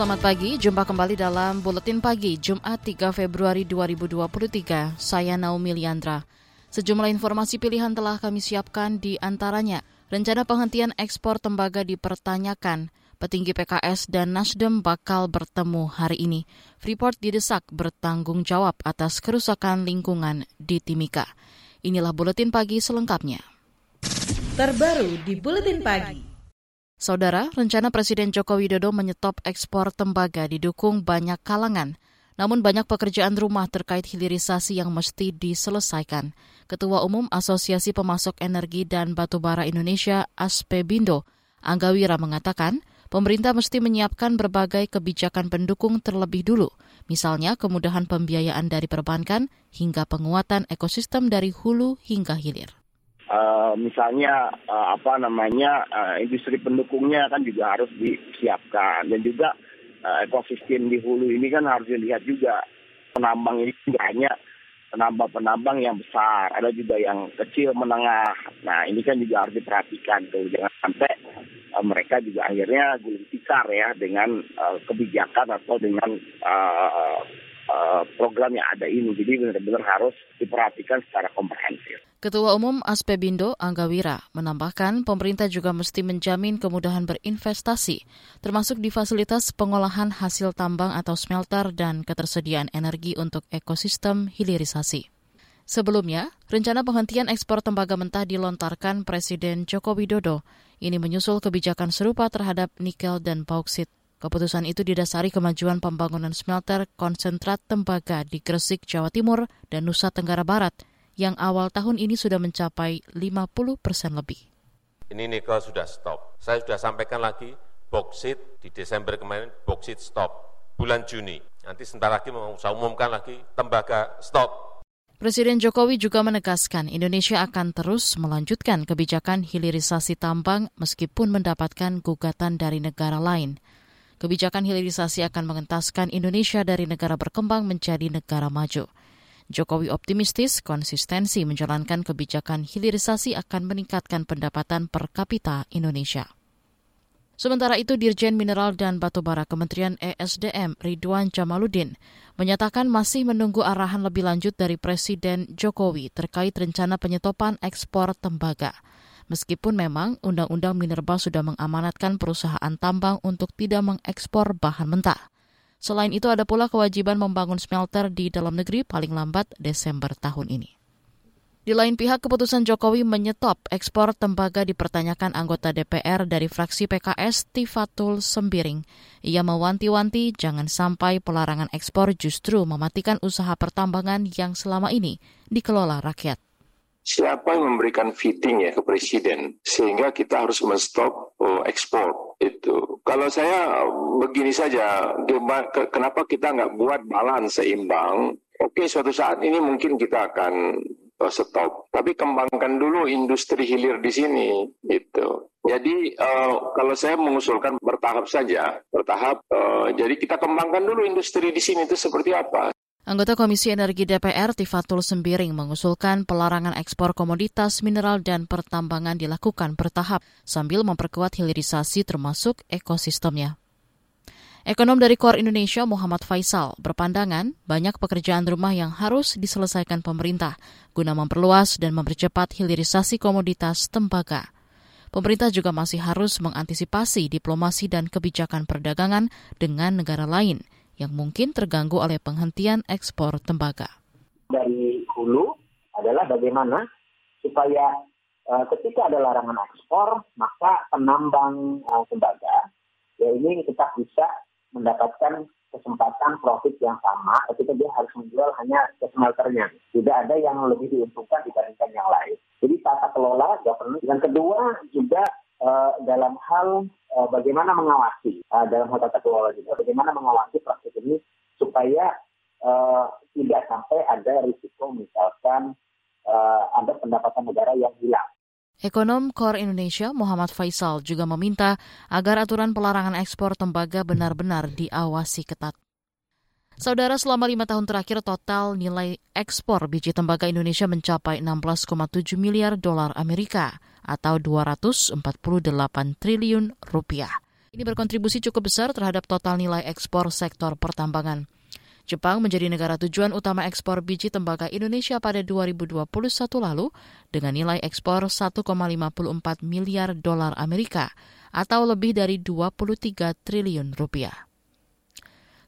Selamat pagi, jumpa kembali dalam Buletin Pagi Jumat 3 Februari 2023. Saya Naomi Liandra. Sejumlah informasi pilihan telah kami siapkan di antaranya. Rencana penghentian ekspor tembaga dipertanyakan. Petinggi PKS dan Nasdem bakal bertemu hari ini. Freeport didesak bertanggung jawab atas kerusakan lingkungan di Timika. Inilah Buletin Pagi selengkapnya. Terbaru di Buletin Pagi. Saudara, rencana Presiden Joko Widodo menyetop ekspor tembaga didukung banyak kalangan. Namun banyak pekerjaan rumah terkait hilirisasi yang mesti diselesaikan. Ketua Umum Asosiasi Pemasok Energi dan Batubara Indonesia, Aspebindo, Anggawira mengatakan, pemerintah mesti menyiapkan berbagai kebijakan pendukung terlebih dulu, misalnya kemudahan pembiayaan dari perbankan hingga penguatan ekosistem dari hulu hingga hilir. Uh, misalnya uh, apa namanya uh, industri pendukungnya kan juga harus disiapkan dan juga uh, ekosistem di hulu ini kan harus dilihat juga penambang ini tidak hanya penambang-penambang yang besar, ada juga yang kecil menengah. Nah ini kan juga harus diperhatikan tuh jangan sampai mereka juga akhirnya gulung tikar ya dengan uh, kebijakan atau dengan uh, program yang ada ini. Jadi benar-benar harus diperhatikan secara komprehensif. Ketua Umum Aspebindo Anggawira menambahkan pemerintah juga mesti menjamin kemudahan berinvestasi, termasuk di fasilitas pengolahan hasil tambang atau smelter dan ketersediaan energi untuk ekosistem hilirisasi. Sebelumnya, rencana penghentian ekspor tembaga mentah dilontarkan Presiden Joko Widodo. Ini menyusul kebijakan serupa terhadap nikel dan bauksit. Keputusan itu didasari kemajuan pembangunan smelter konsentrat tembaga di Gresik, Jawa Timur, dan Nusa Tenggara Barat – yang awal tahun ini sudah mencapai 50 persen lebih. Ini nikel sudah stop. Saya sudah sampaikan lagi, boksit di Desember kemarin, boksit stop. Bulan Juni, nanti sebentar lagi mau saya umumkan lagi, tembaga stop. Presiden Jokowi juga menegaskan Indonesia akan terus melanjutkan kebijakan hilirisasi tambang meskipun mendapatkan gugatan dari negara lain. Kebijakan hilirisasi akan mengentaskan Indonesia dari negara berkembang menjadi negara maju. Jokowi optimistis konsistensi menjalankan kebijakan hilirisasi akan meningkatkan pendapatan per kapita Indonesia. Sementara itu, Dirjen Mineral dan Batubara Kementerian ESDM Ridwan Jamaluddin menyatakan masih menunggu arahan lebih lanjut dari Presiden Jokowi terkait rencana penyetopan ekspor tembaga. Meskipun memang Undang-Undang Minerba sudah mengamanatkan perusahaan tambang untuk tidak mengekspor bahan mentah. Selain itu ada pula kewajiban membangun smelter di dalam negeri paling lambat Desember tahun ini. Di lain pihak, keputusan Jokowi menyetop ekspor tembaga dipertanyakan anggota DPR dari fraksi PKS Tifatul Sembiring. Ia mewanti-wanti jangan sampai pelarangan ekspor justru mematikan usaha pertambangan yang selama ini dikelola rakyat siapa yang memberikan fitting ya ke presiden sehingga kita harus menstop oh, ekspor itu. Kalau saya begini saja, kenapa kita nggak buat balance seimbang? Oke, suatu saat ini mungkin kita akan oh, stop. Tapi kembangkan dulu industri hilir di sini, gitu. Jadi uh, kalau saya mengusulkan bertahap saja, bertahap. Uh, jadi kita kembangkan dulu industri di sini itu seperti apa. Anggota Komisi Energi DPR Tifatul Sembiring mengusulkan pelarangan ekspor komoditas mineral dan pertambangan dilakukan bertahap sambil memperkuat hilirisasi termasuk ekosistemnya. Ekonom dari Kor Indonesia Muhammad Faisal berpandangan banyak pekerjaan rumah yang harus diselesaikan pemerintah guna memperluas dan mempercepat hilirisasi komoditas tembaga. Pemerintah juga masih harus mengantisipasi diplomasi dan kebijakan perdagangan dengan negara lain – yang mungkin terganggu oleh penghentian ekspor tembaga. Dari hulu adalah bagaimana supaya uh, ketika ada larangan ekspor, maka penambang uh, tembaga ya ini kita bisa mendapatkan kesempatan profit yang sama ketika dia harus menjual hanya ke smelternya. Tidak ada yang lebih diuntungkan dibandingkan yang lain. Jadi tata kelola governance. Yang kedua juga uh, dalam hal uh, bagaimana mengawasi uh, dalam hal tata kelola juga, bagaimana mengawasi praktik ini supaya uh, tidak sampai ada risiko misalkan uh, ada pendapatan negara yang hilang. Ekonom Kor Indonesia Muhammad Faisal juga meminta agar aturan pelarangan ekspor tembaga benar-benar diawasi ketat. Saudara, selama lima tahun terakhir total nilai ekspor biji tembaga Indonesia mencapai 16,7 miliar dolar Amerika atau 248 triliun rupiah. Ini berkontribusi cukup besar terhadap total nilai ekspor sektor pertambangan. Jepang menjadi negara tujuan utama ekspor biji tembaga Indonesia pada 2021 lalu dengan nilai ekspor 1,54 miliar dolar Amerika atau lebih dari 23 triliun rupiah.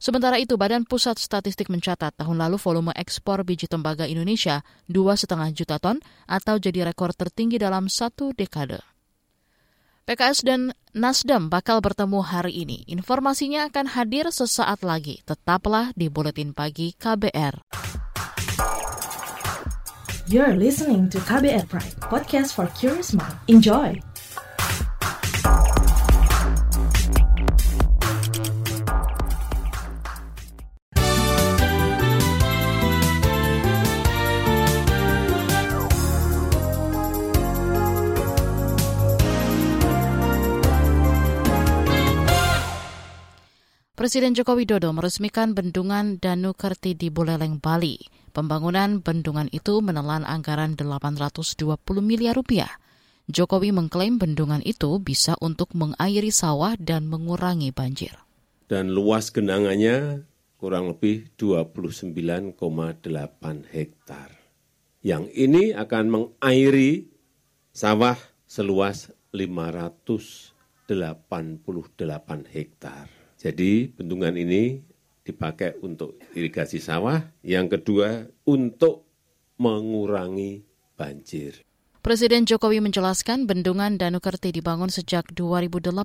Sementara itu, Badan Pusat Statistik mencatat tahun lalu volume ekspor biji tembaga Indonesia 2,5 juta ton atau jadi rekor tertinggi dalam satu dekade. PKS dan Nasdem bakal bertemu hari ini. Informasinya akan hadir sesaat lagi. Tetaplah di Buletin Pagi KBR. You're listening to KBR Pride, podcast for curious mind. Enjoy! Presiden Joko Widodo meresmikan bendungan Danu Kerti di Buleleng, Bali. Pembangunan bendungan itu menelan anggaran 820 miliar rupiah. Jokowi mengklaim bendungan itu bisa untuk mengairi sawah dan mengurangi banjir. Dan luas genangannya kurang lebih 29,8 hektar. Yang ini akan mengairi sawah seluas 588 hektar. Jadi bendungan ini dipakai untuk irigasi sawah, yang kedua untuk mengurangi banjir. Presiden Jokowi menjelaskan bendungan Danukerti dibangun sejak 2018.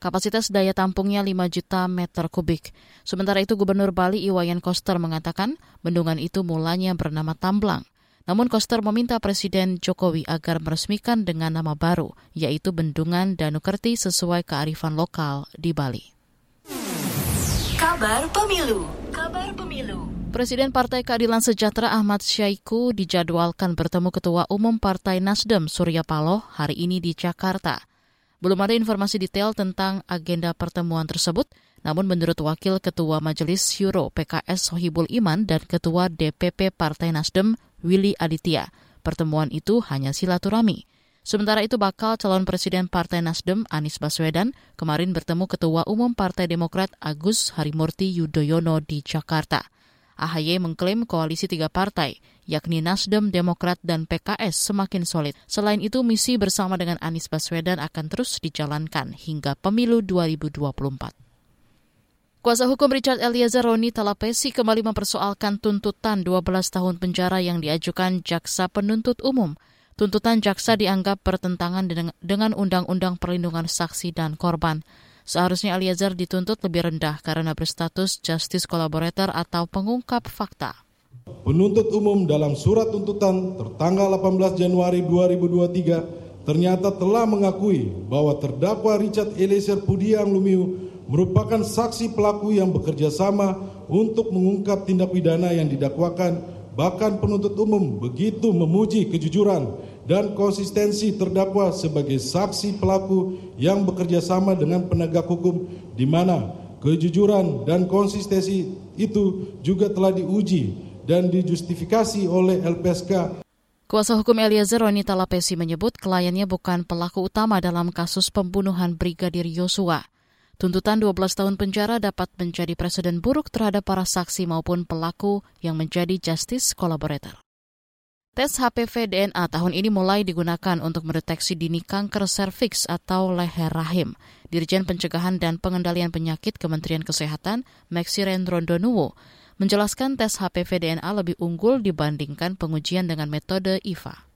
Kapasitas daya tampungnya 5 juta meter kubik. Sementara itu Gubernur Bali Iwayan Koster mengatakan bendungan itu mulanya bernama Tamblang. Namun Koster meminta Presiden Jokowi agar meresmikan dengan nama baru, yaitu Bendungan Danukerti sesuai kearifan lokal di Bali. Kabar Pemilu. Kabar Pemilu. Presiden Partai Keadilan Sejahtera Ahmad Syaiqo dijadwalkan bertemu Ketua Umum Partai Nasdem Surya Paloh hari ini di Jakarta. Belum ada informasi detail tentang agenda pertemuan tersebut, namun menurut Wakil Ketua Majelis Syuro PKS Sohibul Iman dan Ketua DPP Partai Nasdem Willy Aditya, pertemuan itu hanya silaturahmi. Sementara itu bakal calon presiden Partai Nasdem Anies Baswedan kemarin bertemu Ketua Umum Partai Demokrat Agus Harimurti Yudhoyono di Jakarta. AHY mengklaim koalisi tiga partai, yakni Nasdem, Demokrat, dan PKS semakin solid. Selain itu, misi bersama dengan Anies Baswedan akan terus dijalankan hingga pemilu 2024. Kuasa hukum Richard Eliezer Roni Talapesi kembali mempersoalkan tuntutan 12 tahun penjara yang diajukan jaksa penuntut umum. Tuntutan jaksa dianggap bertentangan dengan Undang-Undang Perlindungan Saksi dan Korban. Seharusnya Eliezer dituntut lebih rendah karena berstatus justice collaborator atau pengungkap fakta. Penuntut umum dalam surat tuntutan tertanggal 18 Januari 2023 ternyata telah mengakui bahwa terdakwa Richard Eliezer Pudiang Lumiu merupakan saksi pelaku yang bekerja sama untuk mengungkap tindak pidana yang didakwakan Bahkan penuntut umum begitu memuji kejujuran dan konsistensi terdakwa sebagai saksi pelaku yang bekerja sama dengan penegak hukum di mana kejujuran dan konsistensi itu juga telah diuji dan dijustifikasi oleh LPSK Kuasa hukum Eliezer Ronita Lapesi menyebut kliennya bukan pelaku utama dalam kasus pembunuhan Brigadir Yosua. Tuntutan 12 tahun penjara dapat menjadi presiden buruk terhadap para saksi maupun pelaku yang menjadi justice collaborator. Tes HPV DNA tahun ini mulai digunakan untuk mendeteksi dini kanker serviks atau leher rahim. Dirjen Pencegahan dan Pengendalian Penyakit Kementerian Kesehatan, Maxiren Rondonuwo, menjelaskan tes HPV DNA lebih unggul dibandingkan pengujian dengan metode IVA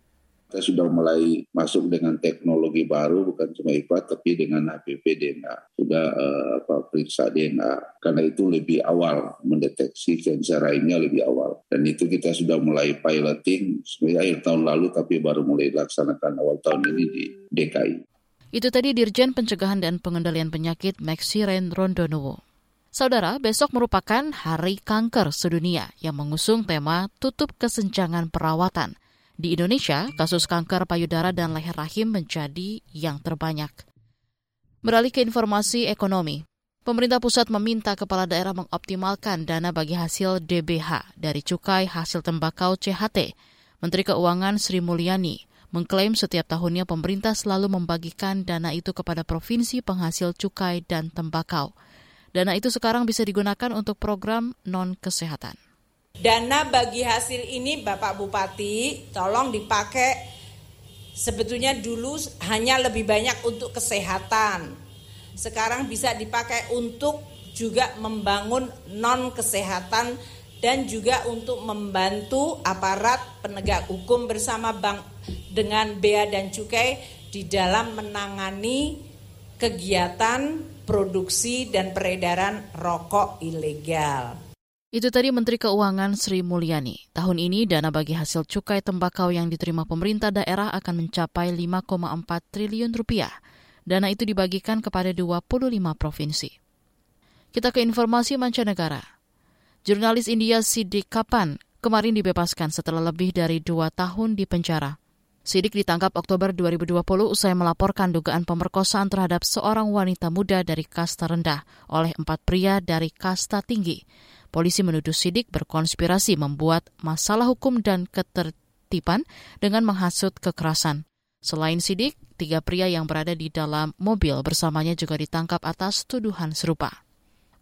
kita sudah mulai masuk dengan teknologi baru bukan cuma IPA tapi dengan HPV DNA sudah uh, apa periksa DNA karena itu lebih awal mendeteksi kanker rahimnya lebih awal dan itu kita sudah mulai piloting sebenarnya akhir tahun lalu tapi baru mulai dilaksanakan awal tahun ini di DKI. Itu tadi Dirjen Pencegahan dan Pengendalian Penyakit Maxiren Rondonowo. Saudara, besok merupakan Hari Kanker Sedunia yang mengusung tema Tutup Kesenjangan Perawatan. Di Indonesia, kasus kanker payudara dan leher rahim menjadi yang terbanyak. Beralih ke informasi ekonomi. Pemerintah pusat meminta kepala daerah mengoptimalkan dana bagi hasil DBH dari cukai hasil tembakau CHT. Menteri Keuangan Sri Mulyani mengklaim setiap tahunnya pemerintah selalu membagikan dana itu kepada provinsi penghasil cukai dan tembakau. Dana itu sekarang bisa digunakan untuk program non-kesehatan. Dana bagi hasil ini Bapak Bupati tolong dipakai sebetulnya dulu hanya lebih banyak untuk kesehatan sekarang bisa dipakai untuk juga membangun non kesehatan dan juga untuk membantu aparat penegak hukum bersama bank dengan bea dan cukai di dalam menangani kegiatan produksi dan peredaran rokok ilegal. Itu tadi Menteri Keuangan Sri Mulyani. Tahun ini dana bagi hasil cukai tembakau yang diterima pemerintah daerah akan mencapai 5,4 triliun rupiah. Dana itu dibagikan kepada 25 provinsi. Kita ke informasi mancanegara. Jurnalis India Sidik Kapan kemarin dibebaskan setelah lebih dari dua tahun di penjara. Sidik ditangkap Oktober 2020 usai melaporkan dugaan pemerkosaan terhadap seorang wanita muda dari kasta rendah oleh empat pria dari kasta tinggi. Polisi menuduh Sidik berkonspirasi membuat masalah hukum dan ketertiban dengan menghasut kekerasan. Selain Sidik, tiga pria yang berada di dalam mobil bersamanya juga ditangkap atas tuduhan serupa.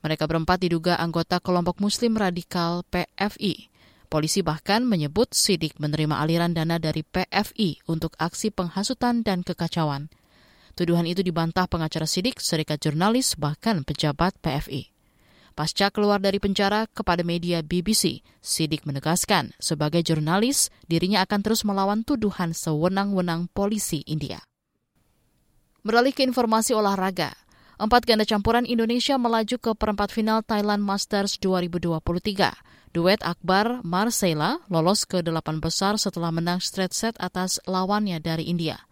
Mereka berempat diduga anggota kelompok Muslim radikal PFI. Polisi bahkan menyebut Sidik menerima aliran dana dari PFI untuk aksi penghasutan dan kekacauan. Tuduhan itu dibantah pengacara Sidik, serikat jurnalis, bahkan pejabat PFI. Pasca keluar dari penjara kepada media BBC, Sidik menegaskan sebagai jurnalis dirinya akan terus melawan tuduhan sewenang-wenang polisi India. Beralih ke informasi olahraga, empat ganda campuran Indonesia melaju ke perempat final Thailand Masters 2023. Duet Akbar Marcela lolos ke delapan besar setelah menang straight set atas lawannya dari India.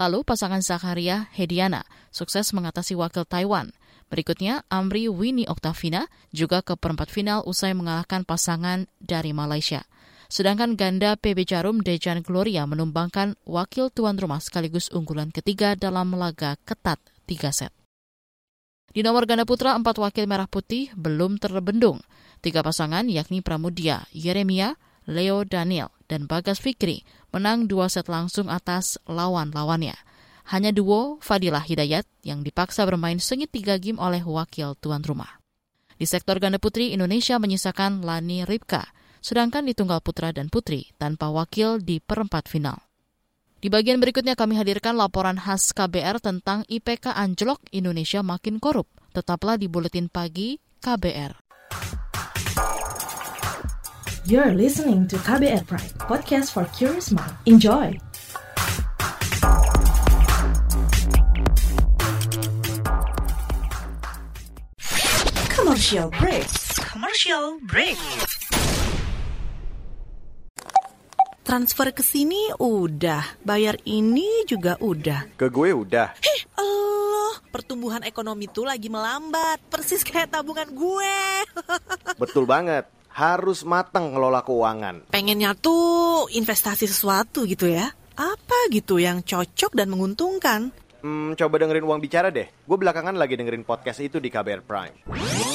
Lalu pasangan Zakaria Hediana sukses mengatasi wakil Taiwan – Berikutnya, Amri Winnie Oktavina juga ke perempat final usai mengalahkan pasangan dari Malaysia. Sedangkan ganda PB Jarum Dejan Gloria menumbangkan wakil tuan rumah sekaligus unggulan ketiga dalam laga ketat tiga set. Di nomor ganda putra, empat wakil merah putih belum terbendung. Tiga pasangan yakni Pramudia, Yeremia, Leo Daniel, dan Bagas Fikri menang dua set langsung atas lawan-lawannya. Hanya duo Fadilah Hidayat yang dipaksa bermain sengit tiga game oleh wakil tuan rumah. Di sektor ganda putri, Indonesia menyisakan Lani Ripka, sedangkan di tunggal putra dan putri tanpa wakil di perempat final. Di bagian berikutnya kami hadirkan laporan khas KBR tentang IPK anjlok Indonesia makin korup. Tetaplah di Buletin Pagi KBR. You're listening to KBR Pride, podcast for curious mind. Enjoy! Commercial break. Commercial break. Transfer ke sini udah, bayar ini juga udah. Ke gue udah. Hih, Allah, pertumbuhan ekonomi tuh lagi melambat, persis kayak tabungan gue. Betul banget, harus matang ngelola keuangan. Pengennya tuh investasi sesuatu gitu ya. Apa gitu yang cocok dan menguntungkan? Hmm, coba dengerin uang bicara deh. Gue belakangan lagi dengerin podcast itu di KBR Prime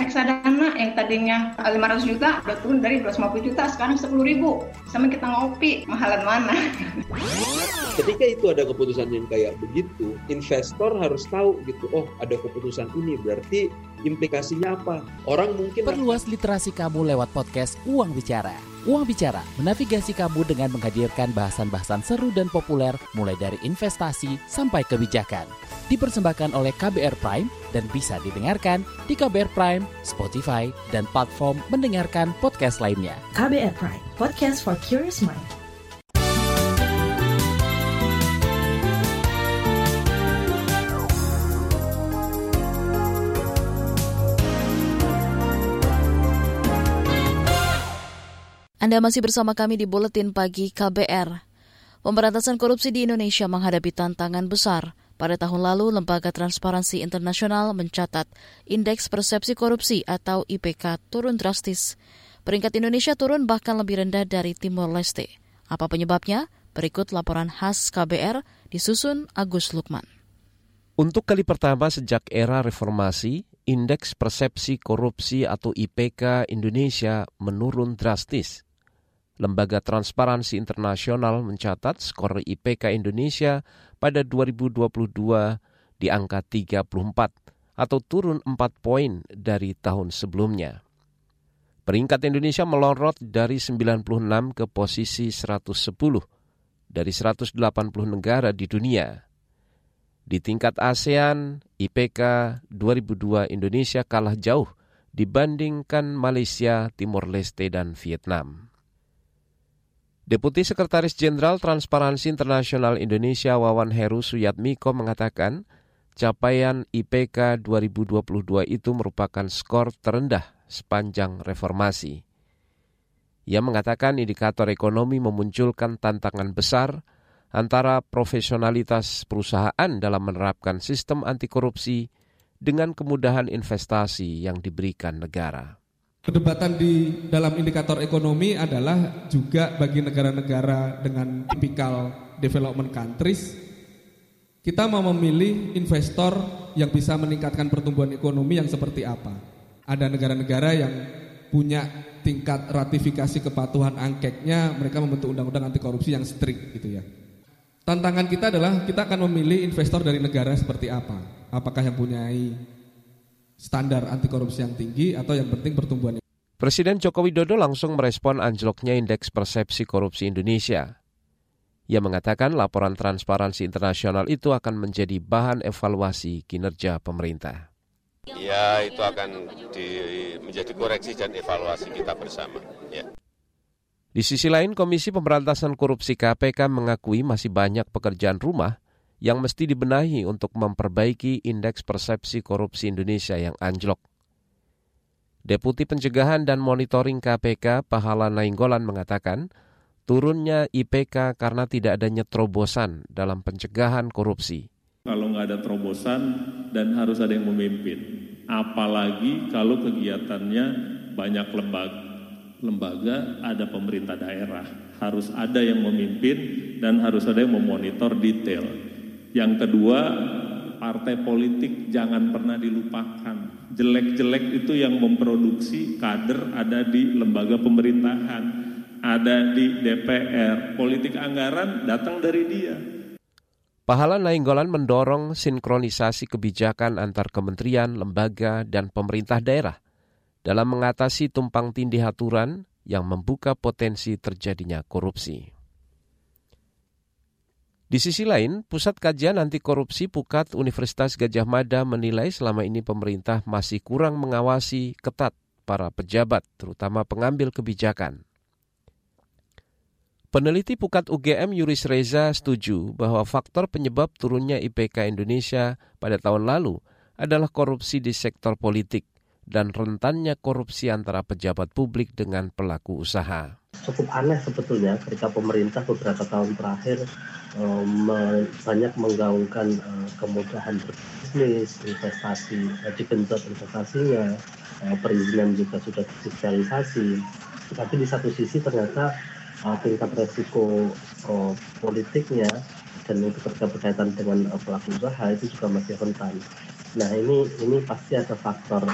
reksadana yang tadinya 500 juta udah turun dari 250 juta sekarang 10 ribu. Sama kita ngopi mahalan mana ketika itu ada keputusan yang kayak begitu investor harus tahu gitu oh ada keputusan ini berarti implikasinya apa orang mungkin perluas literasi kamu lewat podcast Uang Bicara Uang Bicara menavigasi kamu dengan menghadirkan bahasan-bahasan seru dan populer mulai dari investasi sampai kebijakan dipersembahkan oleh KBR Prime dan bisa didengarkan di KBR Prime, Spotify, dan platform mendengarkan podcast lainnya. KBR Prime, podcast for curious mind. Anda masih bersama kami di Buletin Pagi KBR. Pemberantasan korupsi di Indonesia menghadapi tantangan besar Pada tahun lalu, Lembaga Transparansi Internasional mencatat Indeks Persepsi Korupsi atau IPK turun drastis. Peringkat Indonesia turun bahkan lebih rendah dari Timor Leste. Apa penyebabnya? Berikut laporan khas KBR disusun Agus Lukman. Untuk kali pertama sejak era reformasi, Indeks Persepsi Korupsi atau IPK Indonesia menurun drastis. Lembaga Transparansi Internasional mencatat skor IPK Indonesia pada 2022 di angka 34 atau turun 4 poin dari tahun sebelumnya. Peringkat Indonesia melorot dari 96 ke posisi 110 dari 180 negara di dunia. Di tingkat ASEAN, IPK 2002 Indonesia kalah jauh dibandingkan Malaysia, Timor Leste, dan Vietnam. Deputi Sekretaris Jenderal Transparansi Internasional Indonesia Wawan Heru Suyatmiko mengatakan, capaian IPK 2022 itu merupakan skor terendah sepanjang reformasi. Ia mengatakan indikator ekonomi memunculkan tantangan besar antara profesionalitas perusahaan dalam menerapkan sistem anti korupsi dengan kemudahan investasi yang diberikan negara. Perdebatan di dalam indikator ekonomi adalah juga bagi negara-negara dengan tipikal development countries, kita mau memilih investor yang bisa meningkatkan pertumbuhan ekonomi yang seperti apa. Ada negara-negara yang punya tingkat ratifikasi kepatuhan angkeknya, mereka membentuk undang-undang anti korupsi yang strict gitu ya. Tantangan kita adalah kita akan memilih investor dari negara seperti apa. Apakah yang punya standar anti korupsi yang tinggi atau yang penting pertumbuhan. Presiden Joko Widodo langsung merespon anjloknya indeks persepsi korupsi Indonesia. Ia mengatakan laporan transparansi internasional itu akan menjadi bahan evaluasi kinerja pemerintah. Ya, itu akan di, menjadi koreksi dan evaluasi kita bersama. Ya. Di sisi lain, Komisi Pemberantasan Korupsi KPK mengakui masih banyak pekerjaan rumah yang mesti dibenahi untuk memperbaiki indeks persepsi korupsi Indonesia yang anjlok. Deputi Pencegahan dan Monitoring KPK Pahala Nainggolan mengatakan, turunnya IPK karena tidak adanya terobosan dalam pencegahan korupsi. Kalau nggak ada terobosan dan harus ada yang memimpin, apalagi kalau kegiatannya banyak lembaga, lembaga ada pemerintah daerah, harus ada yang memimpin dan harus ada yang memonitor detail yang kedua, partai politik jangan pernah dilupakan. Jelek-jelek itu yang memproduksi kader ada di lembaga pemerintahan, ada di DPR. Politik anggaran datang dari dia. Pahala Nainggolan mendorong sinkronisasi kebijakan antar kementerian, lembaga, dan pemerintah daerah dalam mengatasi tumpang tindih aturan yang membuka potensi terjadinya korupsi. Di sisi lain, Pusat Kajian Anti Korupsi Pukat Universitas Gajah Mada menilai selama ini pemerintah masih kurang mengawasi ketat para pejabat, terutama pengambil kebijakan. Peneliti Pukat UGM Yuris Reza setuju bahwa faktor penyebab turunnya IPK Indonesia pada tahun lalu adalah korupsi di sektor politik dan rentannya korupsi antara pejabat publik dengan pelaku usaha. Cukup aneh sebetulnya ketika pemerintah beberapa tahun terakhir um, banyak menggaungkan uh, kemudahan berbisnis, investasi, uh, digenjot investasinya, uh, perizinan juga sudah digitalisasi. Tapi di satu sisi ternyata uh, tingkat resiko uh, politiknya dan itu berkaitan dengan uh, pelaku usaha itu juga masih rentan. Nah ini ini pasti ada faktor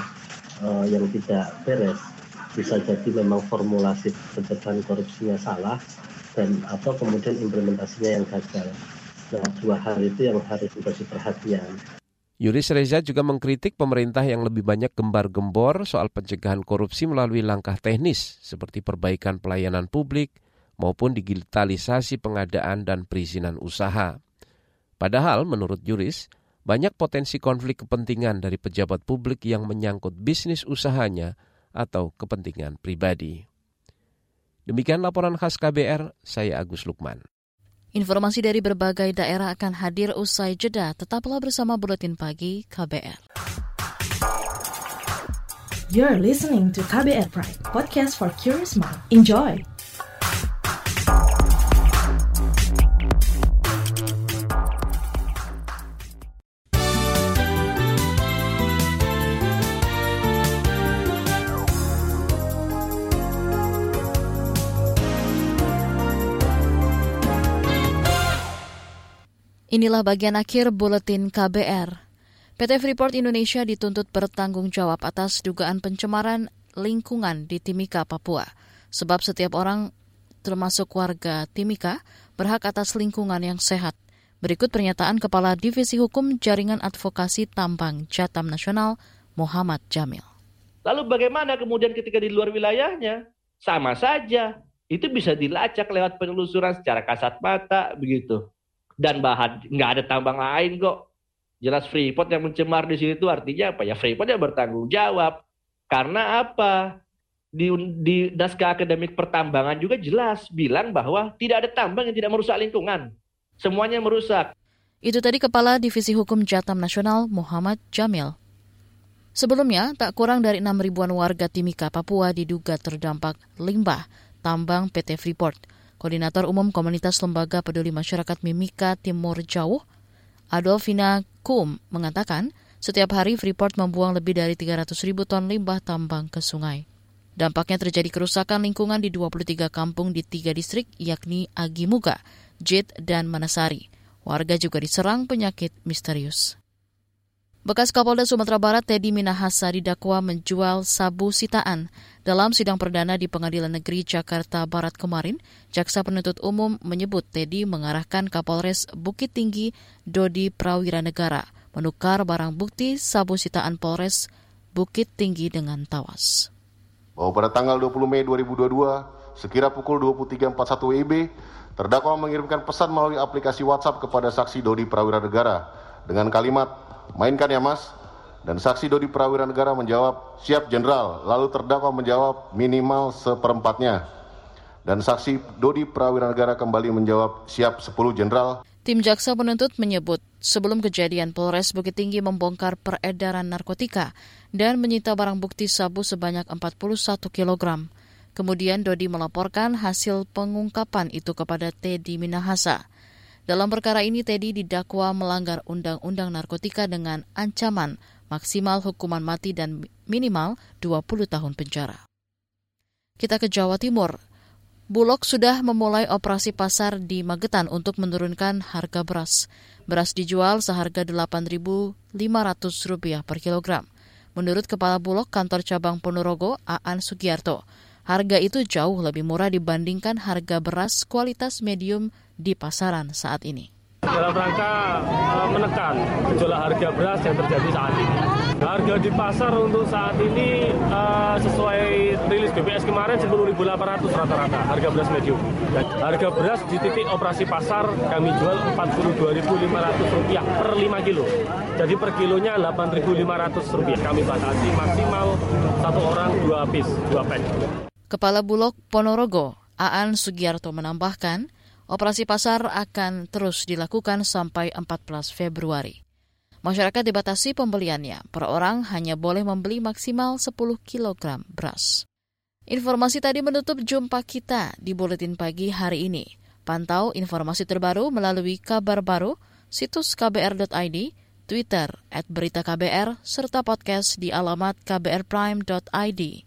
uh, yang tidak beres bisa jadi memang formulasi pencegahan korupsinya salah dan atau kemudian implementasinya yang gagal. Nah, dua hal itu yang harus menjadi perhatian. Yuris Reza juga mengkritik pemerintah yang lebih banyak gembar-gembor soal pencegahan korupsi melalui langkah teknis seperti perbaikan pelayanan publik maupun digitalisasi pengadaan dan perizinan usaha. Padahal menurut Yuris, banyak potensi konflik kepentingan dari pejabat publik yang menyangkut bisnis usahanya atau kepentingan pribadi. Demikian laporan khas KBR, saya Agus Lukman. Informasi dari berbagai daerah akan hadir usai jeda. Tetaplah bersama Buletin Pagi KBR. You're listening to KBR Pride, podcast for curious mind. Enjoy! Inilah bagian akhir buletin KBR. PT Freeport Indonesia dituntut bertanggung jawab atas dugaan pencemaran lingkungan di Timika, Papua. Sebab setiap orang, termasuk warga Timika, berhak atas lingkungan yang sehat. Berikut pernyataan Kepala Divisi Hukum Jaringan Advokasi Tambang Jatam Nasional, Muhammad Jamil. Lalu bagaimana kemudian ketika di luar wilayahnya? Sama saja. Itu bisa dilacak lewat penelusuran secara kasat mata begitu. Dan bahan nggak ada tambang lain kok Jelas Freeport yang mencemar di sini itu artinya apa ya? Freeport yang bertanggung jawab. Karena apa? Di, di naskah akademik pertambangan juga jelas bilang bahwa tidak ada tambang yang tidak merusak lingkungan. Semuanya merusak. Itu tadi Kepala Divisi Hukum Jatam Nasional Muhammad Jamil. Sebelumnya, tak kurang dari 6 ribuan warga Timika, Papua diduga terdampak limbah tambang PT Freeport. Koordinator Umum Komunitas Lembaga Peduli Masyarakat Mimika Timur Jauh, Adolfina Kum mengatakan setiap hari Freeport membuang lebih dari 300 ribu ton limbah tambang ke sungai. Dampaknya terjadi kerusakan lingkungan di 23 kampung di tiga distrik yakni Agimuga, Jit, dan Manasari. Warga juga diserang penyakit misterius. Bekas Kapolda Sumatera Barat Teddy Minahasa didakwa menjual sabu sitaan. Dalam sidang perdana di Pengadilan Negeri Jakarta Barat kemarin, Jaksa Penuntut Umum menyebut Teddy mengarahkan Kapolres Bukit Tinggi Dodi Prawira Negara menukar barang bukti sabu sitaan Polres Bukit Tinggi dengan tawas. Bahwa pada tanggal 20 Mei 2022, sekira pukul 23.41 WIB, terdakwa mengirimkan pesan melalui aplikasi WhatsApp kepada saksi Dodi Prawira Negara dengan kalimat, mainkan ya mas, dan saksi Dodi Prawira Negara menjawab, siap jenderal. Lalu terdakwa menjawab, minimal seperempatnya. Dan saksi Dodi Prawira Negara kembali menjawab, siap 10 jenderal. Tim jaksa penuntut menyebut sebelum kejadian Polres Bukit Tinggi membongkar peredaran narkotika dan menyita barang bukti sabu sebanyak 41 kg. Kemudian Dodi melaporkan hasil pengungkapan itu kepada Teddy Minahasa. Dalam perkara ini Teddy didakwa melanggar undang-undang narkotika dengan ancaman maksimal hukuman mati dan minimal 20 tahun penjara. Kita ke Jawa Timur. Bulog sudah memulai operasi pasar di Magetan untuk menurunkan harga beras. Beras dijual seharga Rp8.500 per kilogram. Menurut Kepala Bulog Kantor Cabang Ponorogo, Aan Sugiarto, harga itu jauh lebih murah dibandingkan harga beras kualitas medium di pasaran saat ini dalam rangka uh, menekan gejolak harga beras yang terjadi saat ini. Harga di pasar untuk saat ini uh, sesuai rilis BPS kemarin 10.800 rata-rata harga beras medium. Dan harga beras di titik operasi pasar kami jual Rp42.500 per 5 kilo. Jadi per kilonya Rp8.500 kami batasi maksimal satu orang dua piece, dua pack. Kepala Bulog Ponorogo, Aan Sugiarto menambahkan, Operasi pasar akan terus dilakukan sampai 14 Februari. Masyarakat dibatasi pembeliannya. Per orang hanya boleh membeli maksimal 10 kg beras. Informasi tadi menutup jumpa kita di Buletin Pagi hari ini. Pantau informasi terbaru melalui kabar baru, situs kbr.id, Twitter, at berita KBR, serta podcast di alamat kbrprime.id.